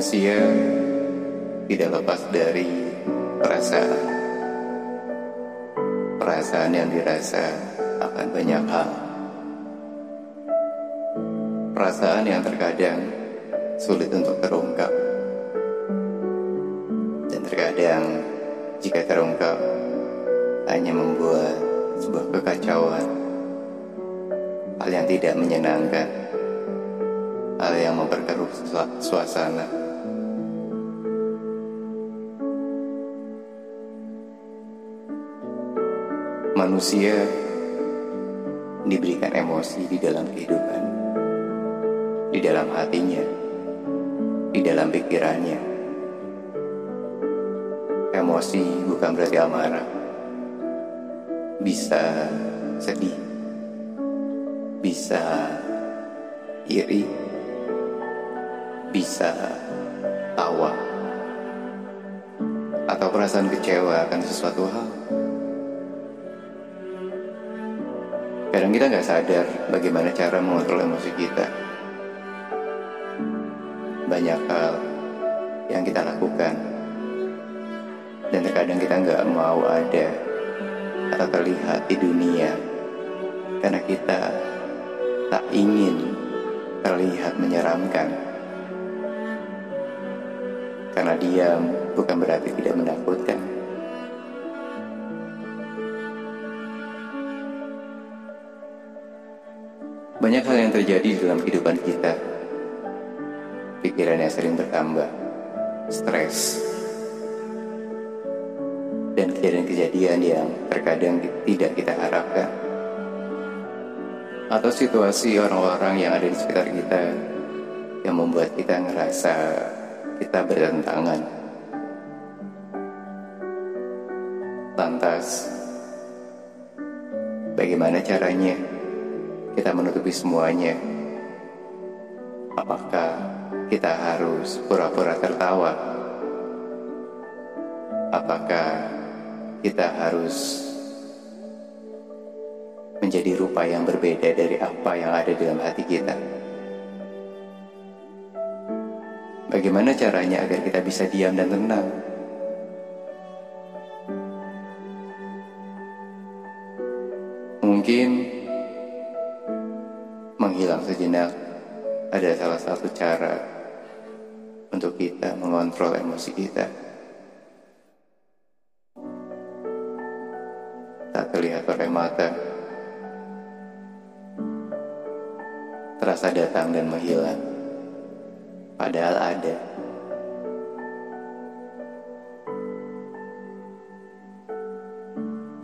Manusia tidak lepas dari perasaan. Perasaan yang dirasa akan banyak hal. Perasaan yang terkadang sulit untuk terungkap. Dan terkadang jika terungkap hanya membuat sebuah kekacauan. Hal yang tidak menyenangkan. Hal yang memperkeruh suasana. Manusia diberikan emosi di dalam kehidupan, di dalam hatinya, di dalam pikirannya. Emosi bukan berarti amarah, bisa sedih, bisa iri, bisa tawa, atau perasaan kecewa akan sesuatu hal. Kadang kita nggak sadar bagaimana cara mengontrol emosi kita. Banyak hal yang kita lakukan dan terkadang kita nggak mau ada atau terlihat di dunia karena kita tak ingin terlihat menyeramkan. Karena diam bukan berarti tidak menakutkan. Banyak hal yang terjadi dalam kehidupan kita. Pikiran yang sering bertambah, stres, dan kejadian-kejadian yang terkadang tidak kita harapkan. Atau situasi orang-orang yang ada di sekitar kita yang membuat kita ngerasa kita bertentangan. Lantas, bagaimana caranya? Kita menutupi semuanya? Apakah kita harus pura-pura tertawa? Apakah kita harus menjadi rupa yang berbeda dari apa yang ada dalam hati kita? Bagaimana caranya agar kita bisa diam dan tenang? Mungkin menghilang sejenak ada salah satu cara untuk kita mengontrol emosi kita. Tak terlihat oleh mata, terasa datang dan menghilang, padahal ada.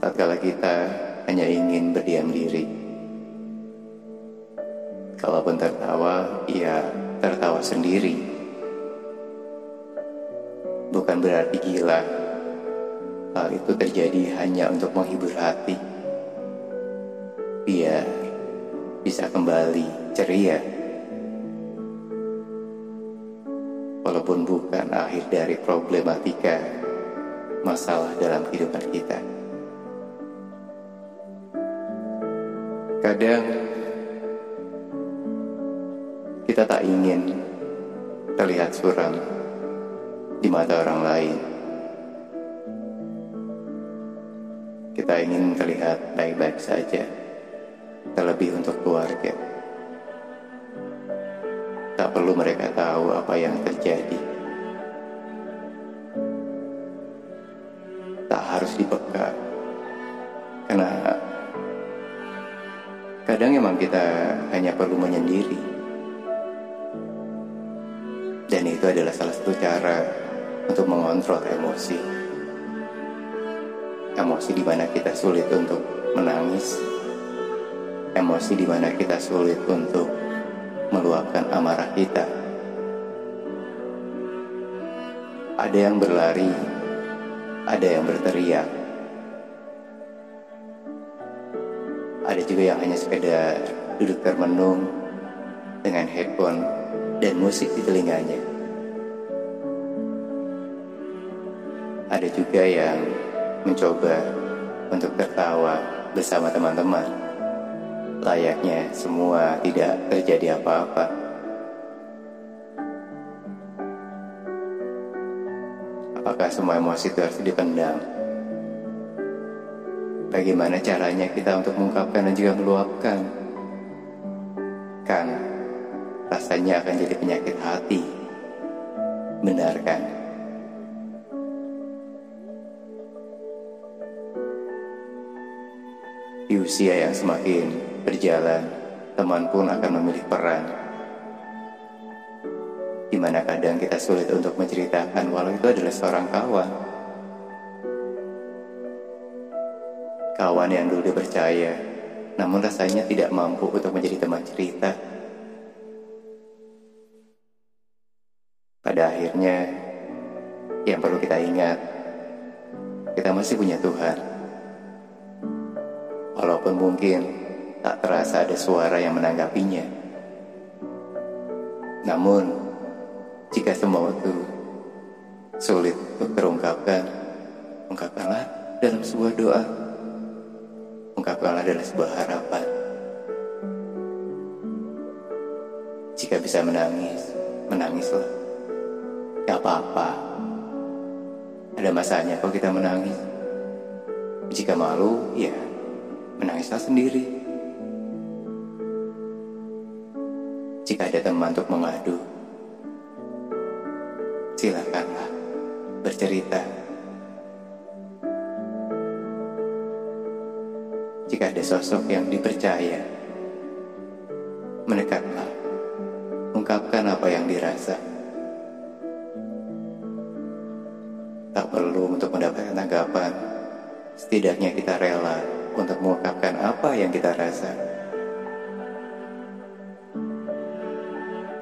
Tatkala kita hanya ingin berdiam diri. Kalaupun tertawa, ia tertawa sendiri. Bukan berarti gila. Hal itu terjadi hanya untuk menghibur hati. Biar bisa kembali ceria. Walaupun bukan akhir dari problematika masalah dalam kehidupan kita. Kadang kita tak ingin terlihat suram di mata orang lain. Kita ingin terlihat baik-baik saja, terlebih untuk keluarga. Tak perlu mereka tahu apa yang terjadi. Tak harus dibeka, karena kadang emang kita hanya perlu menyendiri. Dan itu adalah salah satu cara untuk mengontrol emosi. Emosi di mana kita sulit untuk menangis. Emosi di mana kita sulit untuk meluapkan amarah kita. Ada yang berlari, ada yang berteriak. Ada juga yang hanya sekedar duduk termenung dengan headphone dan musik di telinganya. Ada juga yang mencoba untuk tertawa bersama teman-teman. Layaknya semua tidak terjadi apa-apa. Apakah semua emosi itu harus dipendam? Bagaimana caranya kita untuk mengungkapkan dan juga meluapkan? Kan, rasanya akan jadi penyakit hati. Benar kan? Di usia yang semakin berjalan, teman pun akan memilih peran. Di mana kadang kita sulit untuk menceritakan walau itu adalah seorang kawan. Kawan yang dulu dipercaya, namun rasanya tidak mampu untuk menjadi teman cerita. Pada akhirnya, yang perlu kita ingat, kita masih punya Tuhan walaupun mungkin tak terasa ada suara yang menanggapinya. Namun, jika semua itu sulit untuk terungkapkan, ungkapkanlah dalam sebuah doa, ungkapkanlah dalam sebuah harapan. Jika bisa menangis, menangislah. Gak apa-apa. Ada masanya kalau kita menangis. Jika malu, ya menangislah sendiri. Jika ada teman untuk mengadu, silakanlah bercerita. Jika ada sosok yang dipercaya, mendekatlah, ungkapkan apa yang dirasa. Tak perlu untuk mendapatkan tanggapan, setidaknya kita rela untuk mengungkapkan apa yang kita rasa.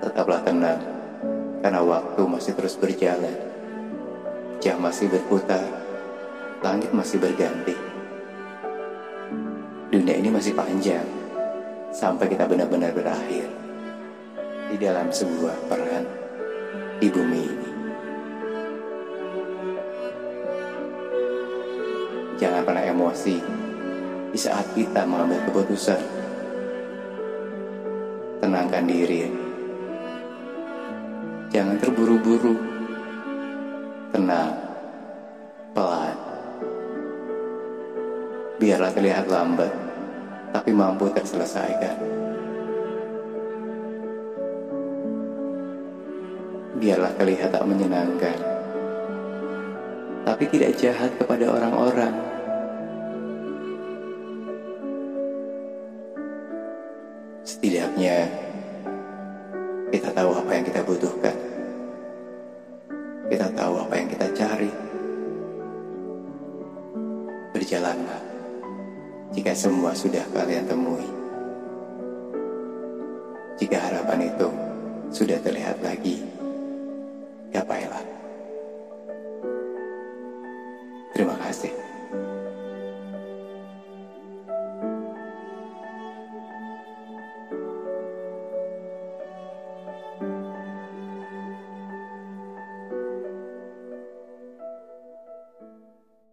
Tetaplah tenang, karena waktu masih terus berjalan. Jam masih berputar, langit masih berganti. Dunia ini masih panjang, sampai kita benar-benar berakhir di dalam sebuah peran di bumi ini. Jangan pernah emosi di saat kita mengambil keputusan. Tenangkan diri. Jangan terburu-buru. Tenang. Pelan. Biarlah terlihat lambat, tapi mampu terselesaikan. Biarlah terlihat tak menyenangkan, tapi tidak jahat kepada orang-orang. Setidaknya kita tahu apa yang kita butuhkan. Kita tahu apa yang kita cari. Berjalanlah jika semua sudah kalian temui. Jika harapan itu sudah terlihat lagi, gapailah. Terima kasih.